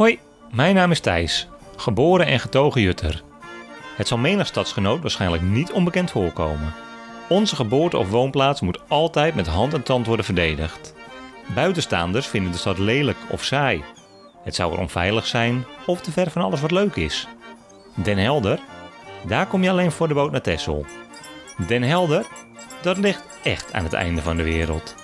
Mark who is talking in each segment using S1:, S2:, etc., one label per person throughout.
S1: Hoi, mijn naam is Thijs, geboren en getogen Jutter. Het zal menig stadsgenoot waarschijnlijk niet onbekend voorkomen. Onze geboorte of woonplaats moet altijd met hand en tand worden verdedigd. Buitenstaanders vinden de stad lelijk of saai. Het zou er onveilig zijn of te ver van alles wat leuk is. Den Helder, daar kom je alleen voor de boot naar Texel. Den Helder, dat ligt echt aan het einde van de wereld.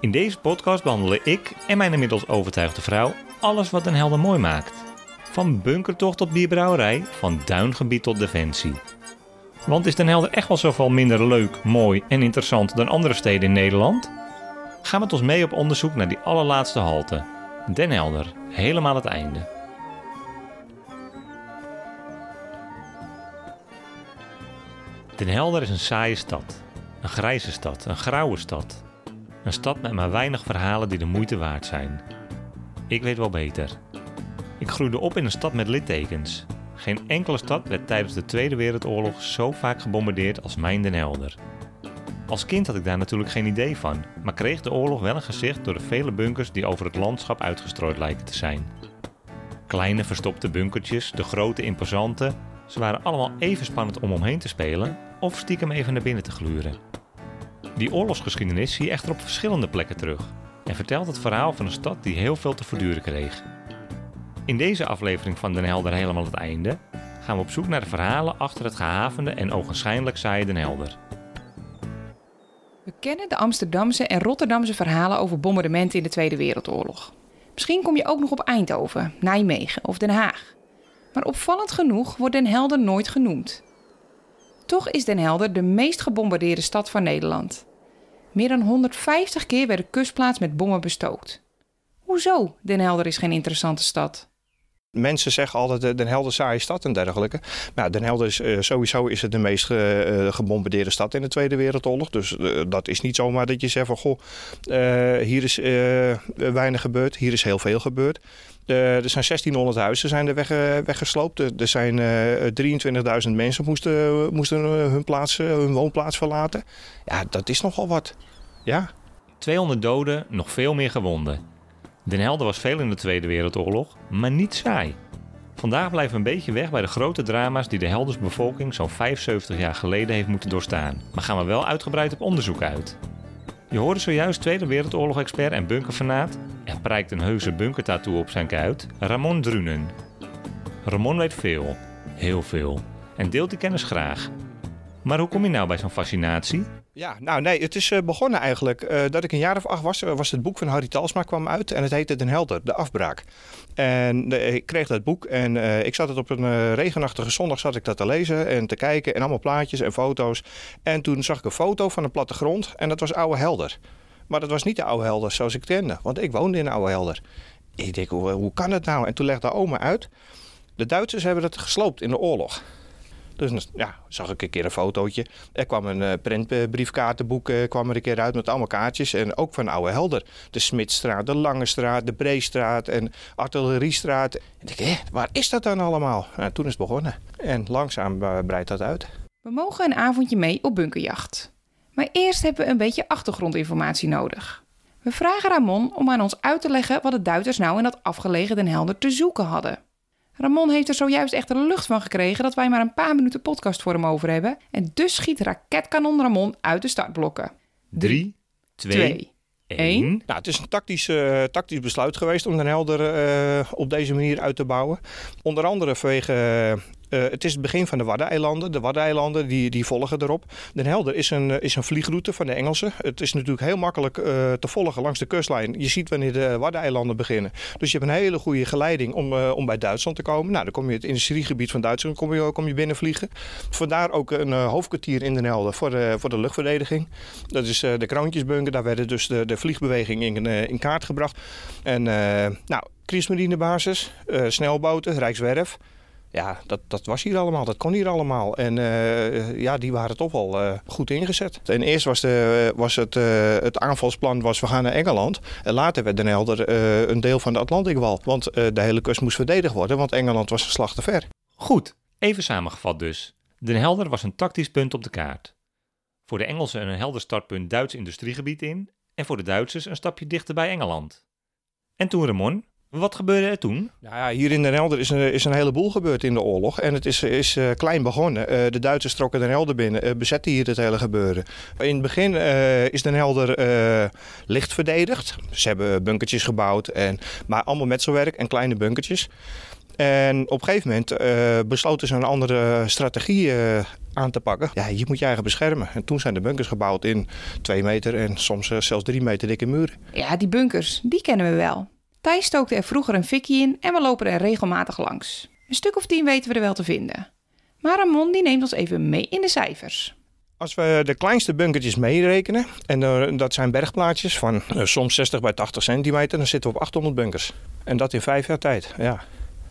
S1: In deze podcast behandelen ik en mijn inmiddels overtuigde vrouw alles wat Den Helder mooi maakt. Van bunkertocht tot bierbrouwerij, van duingebied tot defensie. Want is Den Helder echt wel zoveel minder leuk, mooi en interessant dan andere steden in Nederland? Ga met ons mee op onderzoek naar die allerlaatste halte. Den Helder, helemaal het einde. Den Helder is een saaie stad. Een grijze stad, een grauwe stad. Een stad met maar weinig verhalen die de moeite waard zijn. Ik weet wel beter. Ik groeide op in een stad met littekens. Geen enkele stad werd tijdens de Tweede Wereldoorlog zo vaak gebombardeerd als mijn Den Helder. Als kind had ik daar natuurlijk geen idee van, maar kreeg de oorlog wel een gezicht door de vele bunkers die over het landschap uitgestrooid lijken te zijn. Kleine verstopte bunkertjes, de grote imposante, ze waren allemaal even spannend om omheen te spelen of stiekem even naar binnen te gluren. Die oorlogsgeschiedenis zie je echter op verschillende plekken terug en vertelt het verhaal van een stad die heel veel te verduren kreeg. In deze aflevering van Den Helder helemaal het einde gaan we op zoek naar de verhalen achter het gehavende en ogenschijnlijk saaie Den Helder.
S2: We kennen de Amsterdamse en Rotterdamse verhalen over bombardementen in de Tweede Wereldoorlog. Misschien kom je ook nog op Eindhoven, Nijmegen of Den Haag. Maar opvallend genoeg wordt Den Helder nooit genoemd. Toch is Den Helder de meest gebombardeerde stad van Nederland. Meer dan 150 keer werd de kustplaats met bommen bestookt. Hoezo Den Helder is geen interessante stad?
S3: Mensen zeggen altijd eh, Den Helder saaie stad en dergelijke. Maar Den Helder is uh, sowieso is het de meest ge, uh, gebombardeerde stad in de Tweede Wereldoorlog. Dus dat is niet zomaar dat je zegt van goh, hier is weinig gebeurd, hier is heel veel gebeurd. er zijn 1600 huizen zijn er weg, weggesloopt. Er zijn 23.000 mensen moesten, moesten hun, plaats, hun woonplaats verlaten. Ja, dat is nogal wat. Ja.
S1: 200 doden, nog veel meer gewonden. Den Helder was veel in de Tweede Wereldoorlog, maar niet saai. Vandaag blijven we een beetje weg bij de grote drama's die de Helders bevolking zo'n 75 jaar geleden heeft moeten doorstaan. Maar gaan we wel uitgebreid op onderzoek uit. Je hoorde zojuist Tweede Wereldoorlog-expert en bunkerfanaat, er prijkt een heuse bunkertattoo op zijn kuit, Ramon Drunen. Ramon weet veel, heel veel, en deelt die kennis graag. Maar hoe kom je nou bij zo'n fascinatie?
S3: Ja, nou nee, het is begonnen eigenlijk uh, dat ik een jaar of acht was. was het boek van Harry Talsma kwam uit en het heette Den Helder, De Afbraak. En ik kreeg dat boek en ik zat het op een regenachtige zondag zat ik dat te lezen en te kijken en allemaal plaatjes en foto's. En toen zag ik een foto van een plattegrond en dat was Oude Helder. Maar dat was niet de Oude Helder zoals ik kende, want ik woonde in Oude Helder. Ik denk, hoe, hoe kan het nou? En toen legde oma uit, de Duitsers hebben het gesloopt in de oorlog. Dus ja, zag ik een keer een fotootje. Er kwam een uh, printbriefkaartenboek uh, kwam er een keer uit met allemaal kaartjes. En ook van Oude Helder. De Smitstraat, de Lange Straat, de Breestraat en Artilleriestraat. En ik hé, waar is dat dan allemaal? Toen is het begonnen. En langzaam uh, breidt dat uit.
S2: We mogen een avondje mee op bunkerjacht. Maar eerst hebben we een beetje achtergrondinformatie nodig. We vragen Ramon om aan ons uit te leggen wat de Duitsers nou in dat afgelegen Den Helder te zoeken hadden. Ramon heeft er zojuist echt de lucht van gekregen dat wij maar een paar minuten podcast voor hem over hebben. En dus schiet raketkanon Ramon uit de startblokken.
S1: 3, 2, 1.
S3: Nou, het is een tactisch, uh, tactisch besluit geweest om Den Helder uh, op deze manier uit te bouwen. Onder andere vanwege uh, het is het begin van de Waddeneilanden. De Waddeneilanden die, die volgen erop. Den Helder is een, is een vliegroute van de Engelsen. Het is natuurlijk heel makkelijk uh, te volgen langs de kustlijn. Je ziet wanneer de Waddeneilanden beginnen. Dus je hebt een hele goede geleiding om, om bij Duitsland te komen. Nou, dan kom je het industriegebied van Duitsland kom je, kom je binnenvliegen. Vandaar ook een hoofdkwartier in Den Helder voor de, voor de luchtverdediging. Dat is de Kroontjesbunker. Daar werden dus de, de vliegbeweging in, in kaart gebracht. En nou, Kriesmarinebasis, snelboten, Rijkswerf ja, dat, dat was hier allemaal, dat kon hier allemaal. En uh, ja, die waren toch wel uh, goed ingezet. En eerst was, de, was het, uh, het aanvalsplan was we gaan naar Engeland. En later werd Den Helder een deel van de Atlantikwal. Want de hele kust moest verdedigd worden, want Engeland was een te ver.
S1: Goed, even samengevat dus. Den Helder was een tactisch punt op de kaart. Voor de Engelsen een helder startpunt Duits industriegebied in. En voor de Duitsers een stapje dichter bij Engeland. En toen Ramon, Wat gebeurde er toen?
S3: Nou ja, hier in Den Helder is een, is een heleboel gebeurd in de oorlog. En het is, is uh, klein begonnen. Uh, de Duitsers trokken Den Helder binnen, uh, bezetten hier het hele gebeuren. In het begin is Den Helder licht verdedigd. Ze hebben bunkertjes gebouwd, en, maar allemaal metselwerk en kleine bunkertjes. En op een gegeven moment besloten ze een andere strategie aan te pakken. Ja, je moet je eigen beschermen. En toen zijn de bunkers gebouwd in twee meter en soms zelfs drie meter dikke muren.
S2: Ja, die bunkers, die kennen we wel. Thijs stookte er vroeger een fikkie in en we lopen er regelmatig langs. Een stuk of tien weten we er wel te vinden. Maar Ramon die neemt ons even mee in de cijfers.
S3: Als we de kleinste bunkertjes meerekenen, en uh, dat zijn bergplaatjes van uh, soms 60 bij 80 centimeter, dan zitten we op 800 bunkers. En dat in vijf jaar tijd, ja.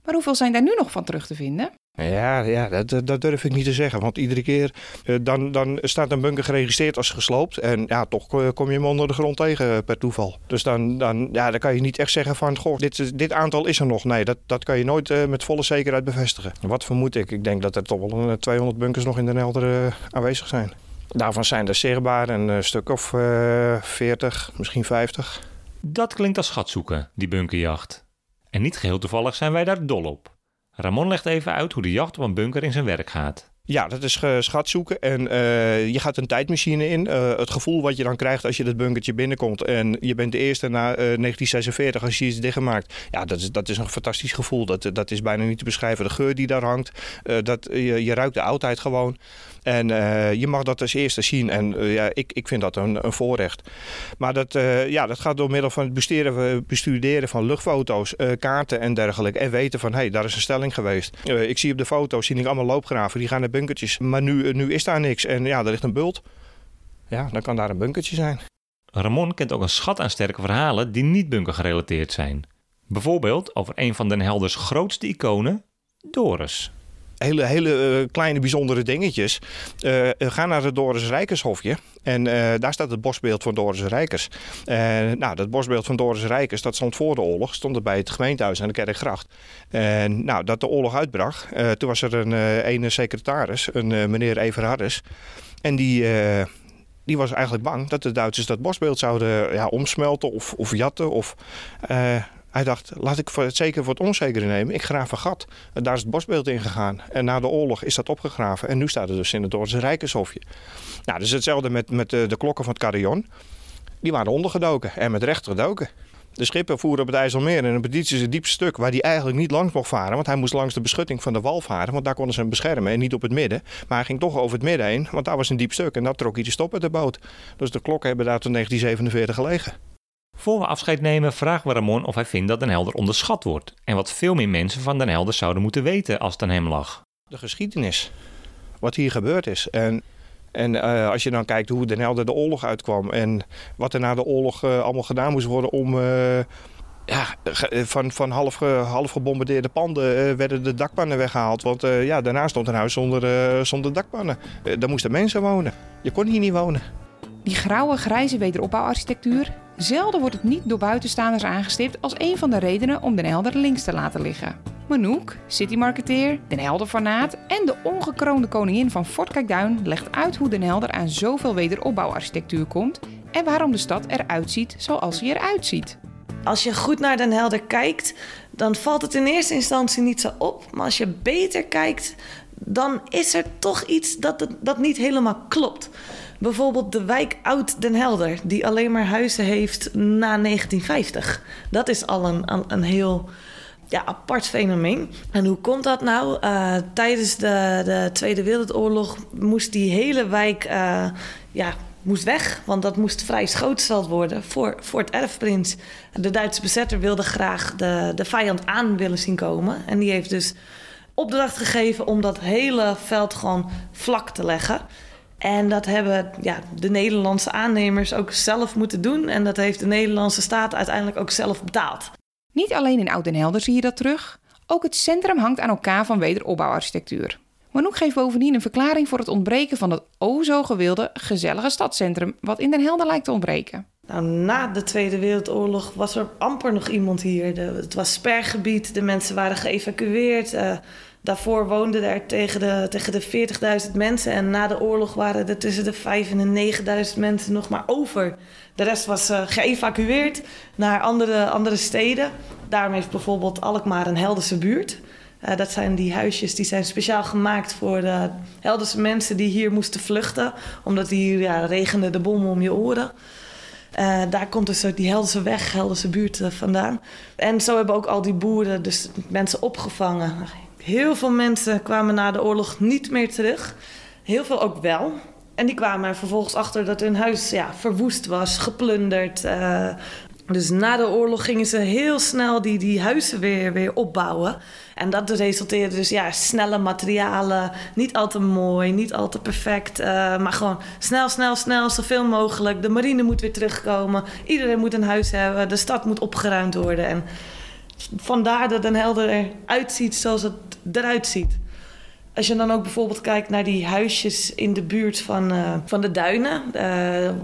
S2: Maar hoeveel zijn daar nu nog van terug te vinden?
S3: Ja, ja dat, dat durf ik niet te zeggen. Want iedere keer uh, dan, dan staat een bunker geregistreerd als gesloopt. En ja, toch kom je hem onder de grond tegen per toeval. Dus dan, dan, ja, dan kan je niet echt zeggen van... Goh, dit, dit aantal is er nog. Nee, dat, dat kan je nooit uh, met volle zekerheid bevestigen. Wat vermoed ik? Ik denk dat er toch wel een 200 bunkers nog in de Nelder uh, aanwezig zijn. Daarvan zijn er zichtbaar een stuk of 40, misschien 50.
S1: Dat klinkt als schatzoeken, die bunkerjacht. En niet geheel toevallig zijn wij daar dol op. Ramon legt even uit hoe de jacht op een bunker in zijn werk gaat.
S3: Ja, dat is schat zoeken. En uh, je gaat een tijdmachine in. Uh, het gevoel wat je dan krijgt als je dat bunkertje binnenkomt. En je bent de eerste na uh, 1946 als je iets dichtgemaakt. Ja, dat is, dat is een fantastisch gevoel. Dat, dat is bijna niet te beschrijven. De geur die daar hangt. dat, je, je ruikt de oudheid gewoon. En uh, je mag dat als eerste zien. En uh, ja, ik, ik vind dat een, een voorrecht. Maar dat, uh, ja, dat gaat door middel van het bestuderen, bestuderen van luchtfoto's, kaarten en dergelijke. En weten van, hé, hey, daar is een stelling geweest. ik zie op de foto's, zie ik allemaal loopgraven, die gaan naar bunkertjes. Maar nu, nu is daar niks. En ja, er ligt een bult. Ja, dan kan daar een bunkertje zijn.
S1: Ramon kent ook een schat aan sterke verhalen die niet bunkergerelateerd zijn. Bijvoorbeeld over een van Den Helders grootste iconen, Doris
S3: hele, hele uh, kleine bijzondere dingetjes. Uh, ga naar het Doris Rijkershofje. En daar staat het bosbeeld van Doris Rijkers. Nou, dat bosbeeld van Doris Rijkers, dat stond voor de oorlog. Stond er bij het gemeentehuis aan de Kerkgracht. En nou, dat de oorlog uitbrak, toen was er een ene secretaris, een meneer Everhardus. En die die was eigenlijk bang dat de Duitsers dat bosbeeld zouden ja, omsmelten of, of jatten. Of, hij dacht, laat ik voor het zeker voor het onzekere nemen. Ik graaf een gat. Daar is het bosbeeld in gegaan. En na de oorlog is dat opgegraven. En nu staat het dus in het Doorse Rijkenshofje. Nou, dus hetzelfde met, met de, de klokken van het carillon. Die waren ondergedoken en met recht gedoken. De schippen voeren op het IJsselmeer en een is het diepste stuk waar hij eigenlijk niet langs mocht varen. Want hij moest langs de beschutting van de wal varen, want daar konden ze hem beschermen en niet op het midden. Maar hij ging toch over het midden heen, want daar was een diep stuk en dat trok hij de stop uit de boot. Dus de klokken hebben daar tot 1947 gelegen.
S1: Voor we afscheid nemen vragen we Ramon of hij vindt dat Den Helder onderschat wordt en wat veel meer mensen van Den Helder zouden moeten weten als het aan hem lag.
S3: De geschiedenis, wat hier gebeurd is. En, en uh, als je dan kijkt hoe Den Helder de oorlog uitkwam en wat er na de oorlog uh, allemaal gedaan moest worden om... Uh, ja, van, van half, half gebombardeerde panden werden de dakpannen weggehaald. Want ja, daarna stond een huis zonder, zonder dakpannen. daar moesten mensen wonen. Je kon hier niet wonen.
S2: Die grauwe, grijze wederopbouwarchitectuur Zelden wordt het niet door buitenstaanders aangestipt als een van de redenen om Den Helder links te laten liggen. Manouk, citymarketeer, Den Helder fanaat en de ongekroonde koningin van Fort Kijkduin legt uit hoe Den Helder aan zoveel wederopbouwarchitectuur komt en waarom de stad eruit ziet zoals hij eruit ziet.
S4: Als je goed naar Den Helder kijkt, dan valt het in eerste instantie niet zo op. Maar als je beter kijkt, dan is er toch iets dat, dat niet helemaal klopt. Bijvoorbeeld de wijk Oud Den Helder, die alleen maar huizen heeft na 1950. Dat is al een, een, heel ja, apart fenomeen. En hoe komt dat nou? Uh, tijdens de, de, Tweede Wereldoorlog moest die hele wijk uh, ja, moest weg, want dat moest vrij schootsveld worden voor, voor het erfprins. De Duitse bezetter wilde graag de, de vijand aan willen zien komen. En die heeft dus opdracht gegeven om dat hele veld gewoon vlak te leggen. En dat hebben ja, de Nederlandse aannemers ook zelf moeten doen. En dat heeft de Nederlandse staat uiteindelijk ook zelf betaald.
S2: Niet alleen in Oud en Helder zie je dat terug. Ook het centrum hangt aan elkaar van wederopbouwarchitectuur. Manouk geeft bovendien een verklaring voor het ontbreken van het o zo gewilde gezellige stadscentrum, wat in Den Helder lijkt te ontbreken.
S4: Nou, na de Tweede Wereldoorlog was er amper nog iemand hier. De, het was spergebied, de mensen waren geëvacueerd. Uh, Daarvoor woonden er tegen de, tegen de 40.000 mensen. En na de oorlog waren er tussen de 5.000 en 9.000 mensen nog maar over. De rest was uh, geëvacueerd naar andere, andere steden. Daarom heeft bijvoorbeeld Alkmaar een Helderse buurt. Uh, dat zijn die huisjes die zijn speciaal gemaakt voor de Helderse mensen die hier moesten vluchten. Omdat hier ja, regende de bommen om je oren. Uh, daar komt dus die Helderse weg, Helderse buurt vandaan. En zo hebben ook al die boeren dus mensen opgevangen. Heel veel mensen kwamen na de oorlog niet meer terug. Heel veel ook wel. En die kwamen er vervolgens achter dat hun huis ja, verwoest was, geplunderd. Uh, dus na de oorlog gingen ze heel snel die, die huizen weer, weer opbouwen. En dat resulteerde dus ja, snelle materialen. Niet al te mooi, niet al te perfect. Uh, maar gewoon snel, snel, snel, zoveel mogelijk. De marine moet weer terugkomen. Iedereen moet een huis hebben. De stad moet opgeruimd worden. En vandaar dat Den Helder eruit ziet zoals het eruit ziet. Als je dan ook bijvoorbeeld kijkt naar die huisjes in de buurt van, uh, van de duinen, uh,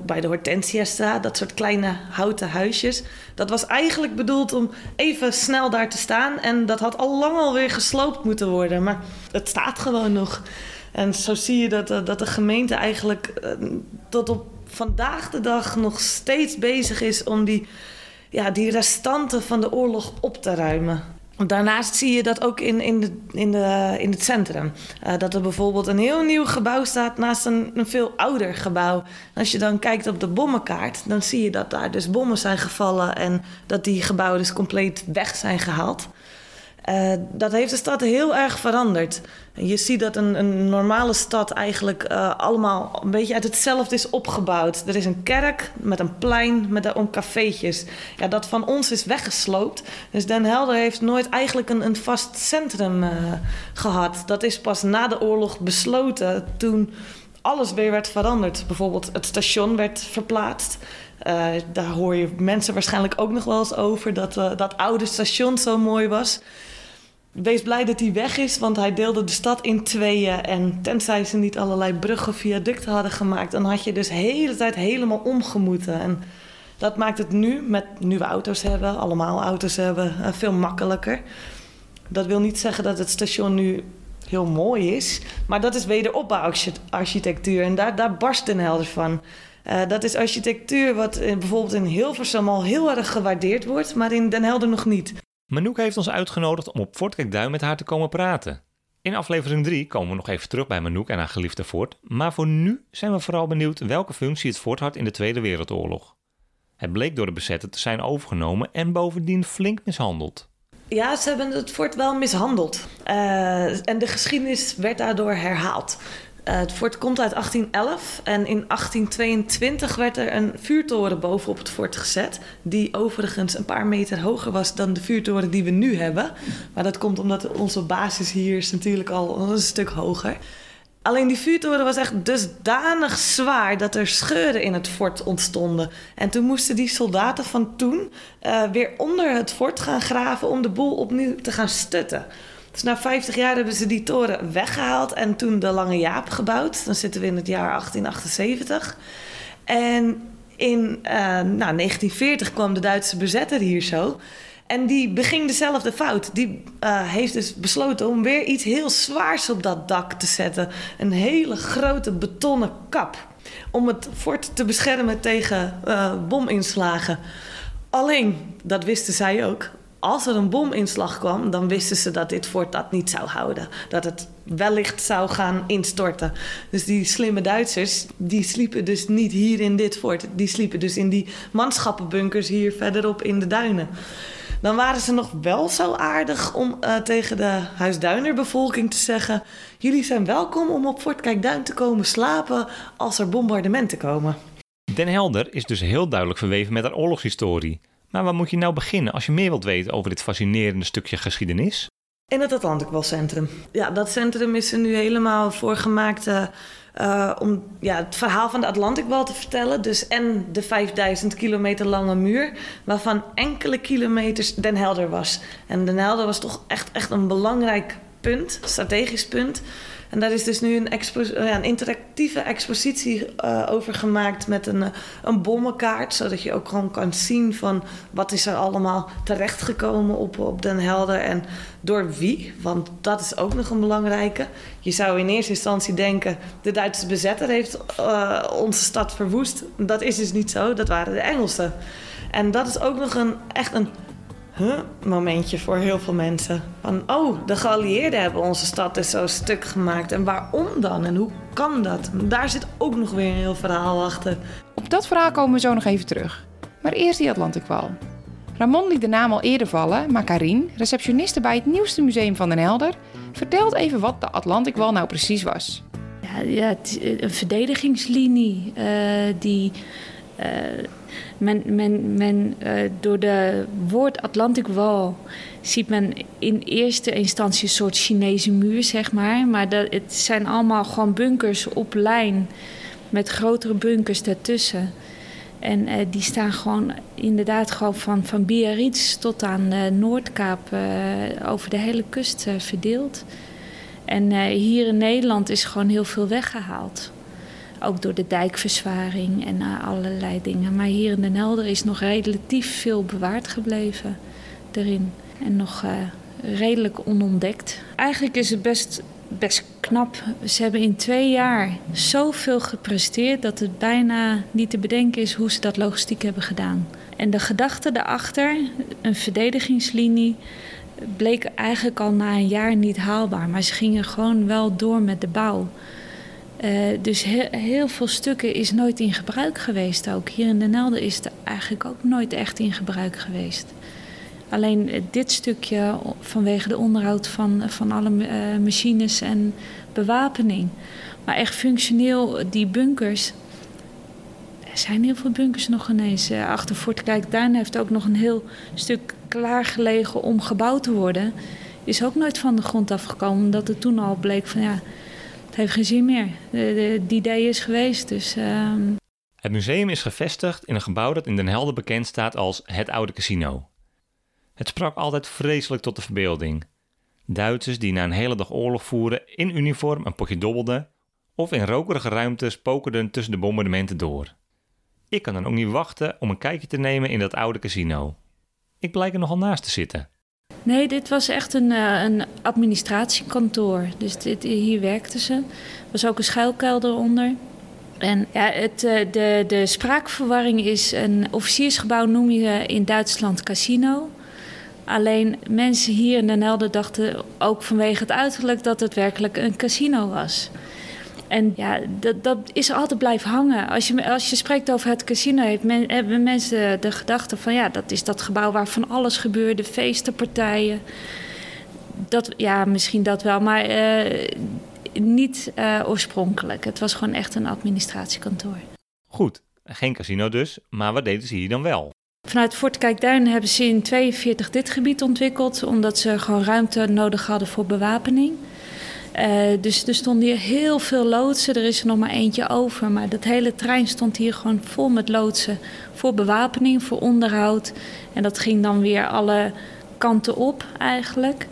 S4: bij de Hortensiastraat, dat soort kleine houten huisjes. Dat was eigenlijk bedoeld om even snel daar te staan. En dat had al lang alweer gesloopt moeten worden. Maar het staat gewoon nog. En zo zie je dat, dat de gemeente eigenlijk tot op vandaag de dag nog steeds bezig is om die, ja, die restanten van de oorlog op te ruimen. Daarnaast zie je dat ook in, in, de, in, de, in het centrum. Uh, dat er bijvoorbeeld een heel nieuw gebouw staat naast een, een veel ouder gebouw. als je dan kijkt op de bommenkaart, dan zie je dat daar dus bommen zijn gevallen en dat die gebouwen dus compleet weg zijn gehaald. Uh, dat heeft de stad heel erg veranderd. Je ziet dat een, een normale stad eigenlijk uh, allemaal een beetje uit hetzelfde is opgebouwd. Er is een kerk met een plein met daarom cafeetjes. Ja, dat van ons is weggesloopt. Dus Den Helder heeft nooit eigenlijk een, een vast centrum uh, gehad. Dat is pas na de oorlog besloten toen alles weer werd veranderd. Bijvoorbeeld het station werd verplaatst. Daar hoor je mensen waarschijnlijk ook nog wel eens over dat dat oude station zo mooi was. Wees blij dat hij weg is, want hij deelde de stad in tweeën. En tenzij ze niet allerlei bruggen viaducten hadden gemaakt, dan had je dus de hele tijd helemaal omgemoeten. En dat maakt het nu, met nu we auto's hebben, allemaal auto's hebben, uh, veel makkelijker. Dat wil niet zeggen dat het station nu heel mooi is, maar dat is wederopbouwarchitectuur. En daar, daar barst Den Helder van. Uh, dat is architectuur wat in, bijvoorbeeld in Hilversum al heel erg gewaardeerd wordt, maar in Den Helder nog niet.
S1: Manouk heeft ons uitgenodigd om op Fort Kijkduin met haar te komen praten. In aflevering 3 komen we nog even terug bij Manouk en haar geliefde fort, maar voor nu zijn we vooral benieuwd welke functie het fort had in de Tweede Wereldoorlog. Het bleek door de bezetter te zijn overgenomen en bovendien flink mishandeld.
S4: Ja, ze hebben het fort wel mishandeld. Uh, en de geschiedenis werd daardoor herhaald. Uh, het fort komt uit 1811 en in 1822 werd er een vuurtoren bovenop het fort gezet. Die overigens een paar meter hoger was dan de vuurtoren die we nu hebben. Maar dat komt omdat onze basis hier is natuurlijk al een stuk hoger. Alleen die vuurtoren was echt dusdanig zwaar dat er scheuren in het fort ontstonden. En toen moesten die soldaten van toen uh, weer onder het fort gaan graven om de boel opnieuw te gaan stutten. Dus na 50 jaar hebben ze die toren weggehaald en toen de Lange Jaap gebouwd. Dan zitten we in het jaar 1878. En in uh, nou, 1940 kwam de Duitse bezetter hier zo. En die beging dezelfde fout. Die uh, heeft dus besloten om weer iets heel zwaars op dat dak te zetten. Een hele grote betonnen kap. Om het fort te beschermen tegen uh, bominslagen. Alleen, dat wisten zij ook als er een bominslag kwam, dan wisten ze dat dit fort dat niet zou houden. Dat het wellicht zou gaan instorten. Dus die slimme Duitsers, die sliepen dus niet hier in dit fort. Die sliepen dus in die manschappenbunkers hier verderop in de duinen. Dan waren ze nog wel zo aardig om uh, tegen de Huisduinerbevolking te zeggen... jullie zijn welkom om op Fort Kijkduin te komen slapen als er bombardementen komen.
S1: Den Helder is dus heel duidelijk verweven met haar oorlogshistorie... Maar waar moet je nou beginnen als je meer wilt weten over dit fascinerende stukje geschiedenis?
S4: In het Atlantic Centrum. Ja, dat centrum is er nu helemaal voor gemaakt uh, om ja, het verhaal van de Atlantic Wall te vertellen. Dus en de 5000 kilometer lange muur, waarvan enkele kilometers Den Helder was. En Den Helder was toch echt, echt een belangrijk punt, strategisch punt. En daar is dus nu een, ja, een interactieve expositie uh, over gemaakt met een, een bommenkaart. Zodat je ook gewoon kan zien van wat is er allemaal terechtgekomen op, op Den Helder en door wie. Want dat is ook nog een belangrijke. Je zou in eerste instantie denken, de Duitse bezetter heeft onze stad verwoest. Dat is dus niet zo, dat waren de Engelsen. En dat is ook nog een, echt een huh, momentje voor heel veel mensen. Van, oh, de geallieerden hebben onze stad dus zo stuk gemaakt. En waarom dan? En hoe kan dat? Daar zit ook nog weer een heel verhaal achter.
S2: Op dat verhaal komen we zo nog even terug. Maar eerst die Atlantikwal. Ramon liet de naam al eerder vallen, maar Karin, receptioniste bij het nieuwste museum van Den Helder, vertelt even wat de Atlantikwal nou precies was.
S5: Ja, ja een verdedigingslinie uh, die uh, men, men, men, uh, door de woord Atlantic Wall ziet men in eerste instantie een soort Chinese muur, zeg maar. Maar dat, het zijn allemaal gewoon bunkers op lijn met grotere bunkers daartussen. En uh, die staan gewoon inderdaad gewoon van, van Biarritz tot aan uh, Noordkaap uh, over de hele kust verdeeld. En hier in Nederland is gewoon heel veel weggehaald. Ook door de dijkverzwaring en allerlei dingen. Maar hier in Den Helder is nog relatief veel bewaard gebleven erin. En nog redelijk onontdekt. Eigenlijk is het best best knap. Ze hebben in twee jaar zoveel gepresteerd dat het bijna niet te bedenken is hoe ze dat logistiek hebben gedaan. En de gedachte daarachter, een verdedigingslinie, bleek eigenlijk al na een jaar niet haalbaar. Maar ze gingen gewoon wel door met de bouw. Uh, dus he heel veel stukken is nooit in gebruik geweest ook. Hier in Den Helder is het eigenlijk ook nooit echt in gebruik geweest. Alleen dit stukje vanwege de onderhoud van, van alle uh, machines en bewapening. Maar echt functioneel, die bunkers. Er zijn heel veel bunkers nog ineens. Uh, achter Fort Kijkduin heeft ook nog een heel stuk klaargelegen om gebouwd te worden. Is ook nooit van de grond afgekomen, omdat het toen al bleek van ja, het heeft geen zin meer. Die idee is geweest. Dus, uh...
S1: Het museum is gevestigd in een gebouw dat in Den Helder bekend staat als het Oude Casino. Het sprak altijd vreselijk tot de verbeelding. Duitsers die na een hele dag oorlog voeren in uniform een potje dobbelden of in rokerige ruimtes pokerden tussen de bombardementen door. Ik kan dan ook niet wachten om een kijkje te nemen in dat oude casino. Ik blijk er nogal naast te zitten.
S5: Nee, dit was echt een, uh, een administratiekantoor. Dus dit, hier werkten ze. Er was ook een schuilkelder onder. En ja, het, uh, de, de spraakverwarring is een officiersgebouw noem je in Duitsland casino. Alleen mensen hier in Den Helder dachten ook vanwege het uiterlijk dat het werkelijk een casino was. En ja, dat, dat is altijd blijven hangen. Als je, als je spreekt over het casino, heeft men, hebben mensen de gedachte van ja, dat is dat gebouw waar van alles gebeurde, feesten, partijen. Dat, ja, misschien dat wel, maar uh, niet uh, oorspronkelijk. Het was gewoon echt een administratiekantoor.
S1: Goed, geen casino dus, maar wat deden ze hier dan wel?
S5: Vanuit Fort Kijkduin hebben ze in 42 dit gebied ontwikkeld, omdat ze gewoon ruimte nodig hadden voor bewapening. Uh, dus er stonden hier heel veel loodsen. Er is er nog maar eentje over. Maar dat hele trein stond hier gewoon vol met loodsen. Voor bewapening, voor onderhoud. En dat ging dan weer alle kanten op eigenlijk.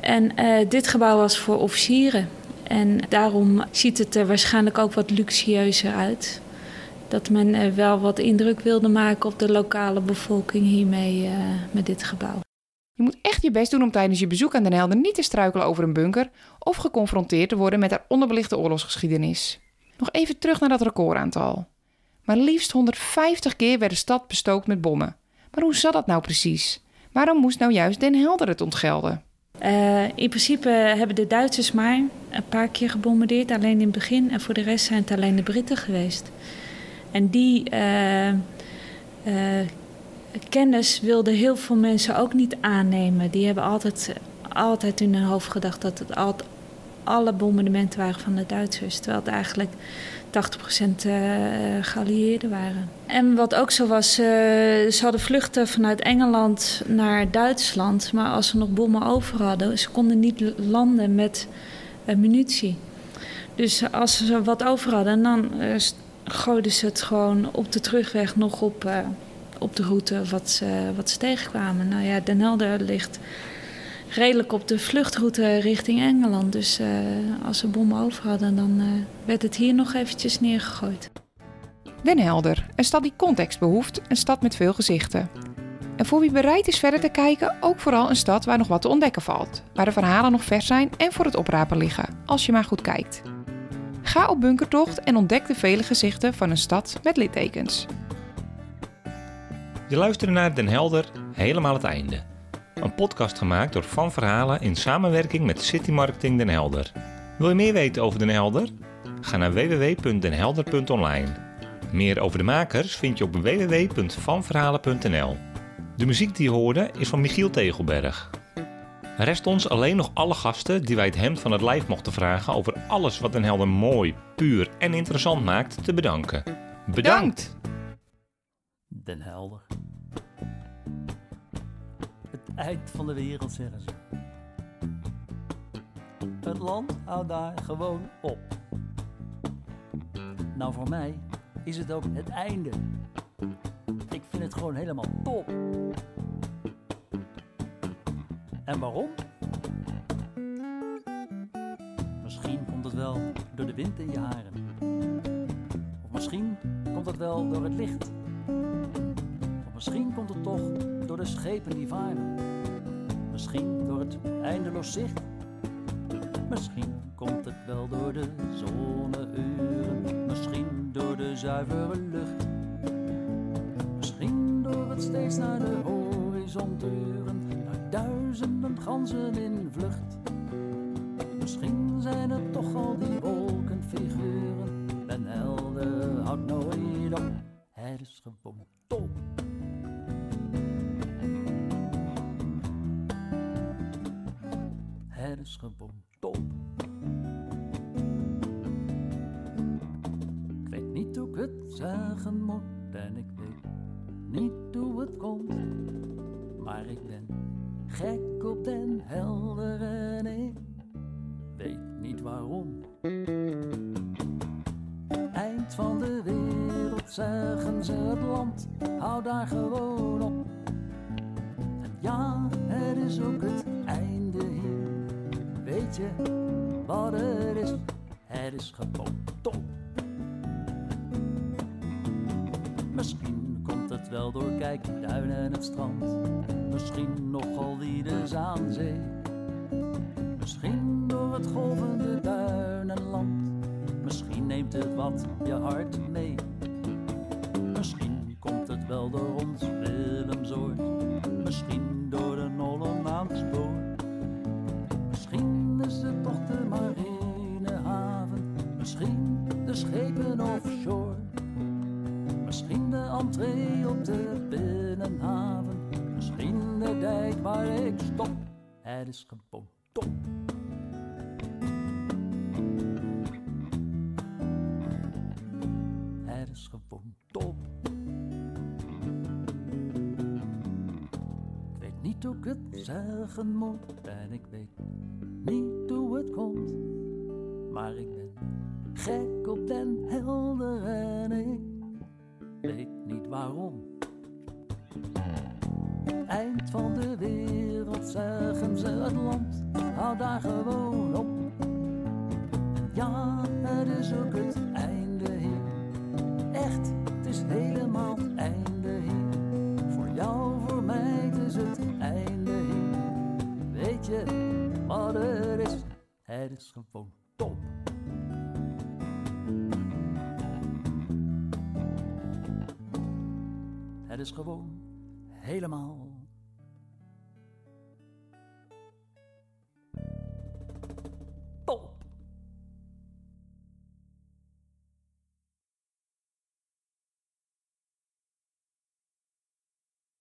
S5: En uh, dit gebouw was voor officieren. En daarom ziet het er waarschijnlijk ook wat luxueuzer uit dat men wel wat indruk wilde maken op de lokale bevolking hiermee met dit gebouw.
S2: Je moet echt je best doen om tijdens je bezoek aan Den Helder niet te struikelen over een bunker of geconfronteerd te worden met haar onderbelichte oorlogsgeschiedenis. Nog even terug naar dat recordaantal. Maar liefst 150 keer werd de stad bestookt met bommen. Maar hoe zat dat nou precies? Waarom moest nou juist Den Helder het ontgelden?
S5: Uh, in principe hebben de Duitsers maar een paar keer gebombardeerd, alleen in het begin. En voor de rest zijn het alleen de Britten geweest. En die uh, kennis wilden heel veel mensen ook niet aannemen. Die hebben altijd, altijd in hun hoofd gedacht dat het altijd, alle bombardementen waren van de Duitsers. Terwijl het eigenlijk 80% uh, geallieerden waren. En wat ook zo was, uh, ze hadden vluchten vanuit Engeland naar Duitsland. Maar als ze nog bommen over hadden, ze konden niet landen met uh, munitie. Dus als ze wat over hadden, dan gooiden ze het gewoon op de terugweg nog op, op de route wat ze, wat ze tegenkwamen. Nou ja, Den Helder ligt redelijk op de vluchtroute richting Engeland. Dus eh, als ze bommen over hadden, dan eh, werd het hier nog eventjes neergegooid.
S2: Den Helder, een stad die context behoeft, een stad met veel gezichten. En voor wie bereid is verder te kijken, ook vooral een stad waar nog wat te ontdekken valt. Waar de verhalen nog vers zijn en voor het oprapen liggen, als je maar goed kijkt. Ga op bunkertocht en ontdek de vele gezichten van een stad met littekens.
S1: Je luisterde naar Den Helder, helemaal het einde. Een podcast gemaakt door Van Verhalen in samenwerking met City Marketing Den Helder. Wil je meer weten over Den Helder? Ga naar www.denhelder.online. Meer over de makers vind je op www.vanverhalen.nl. De muziek die je hoorde is van Michiel Tegelberg. Rest ons alleen nog alle gasten die wij het hemd van het lijf mochten vragen over alles wat Den Helder mooi, puur en interessant maakt te bedanken. Bedankt!
S6: Den Helder. Het eind van de wereld zeggen ze. Het land houdt daar gewoon op. Nou, voor mij is het ook het einde. Ik vind het gewoon helemaal top. En waarom? Misschien komt het wel door de wind in je haren. Of misschien komt het wel door het licht. Misschien komt het toch door de schepen die varen. Misschien door het eindeloos zicht. Misschien komt het wel door de zonneuren. Misschien door de zuivere lucht. Misschien door het steeds naar de horizon turen. Naar duizenden ganzen in vlucht. Misschien zijn het toch al die wolkenfiguren. Den helder houdt nooit op. Het is gewoon is. Ik weet niet hoe ik het zeggen moet en ik weet niet hoe het komt. Maar ik ben gek op den helder en ik weet niet waarom. Eind van de wereld zeggen ze het land, hou daar gewoon op. Ja, het is ook het einde hier. Wat het is? Het is gewoon top. Misschien komt het wel door kijkduinen en het strand. Misschien nogal die de Zaanzee. Misschien door het golvende duinenland. Misschien neemt het wat je hart mee. Misschien komt het wel door Is gewoon top. Het is gewoon top. Ik weet niet hoe ik het zeggen moet en ik weet niet hoe het komt. Maar ik ben gek op den helder en ik weet niet waarom. Eind van de wereld zeggen ze het land, hou daar gewoon op. Ja, het is ook het einde hier. Echt, het is helemaal het einde hier. Voor jou, voor mij, het is het einde hier. Weet je wat het is? Het is gewoon top. Het is gewoon helemaal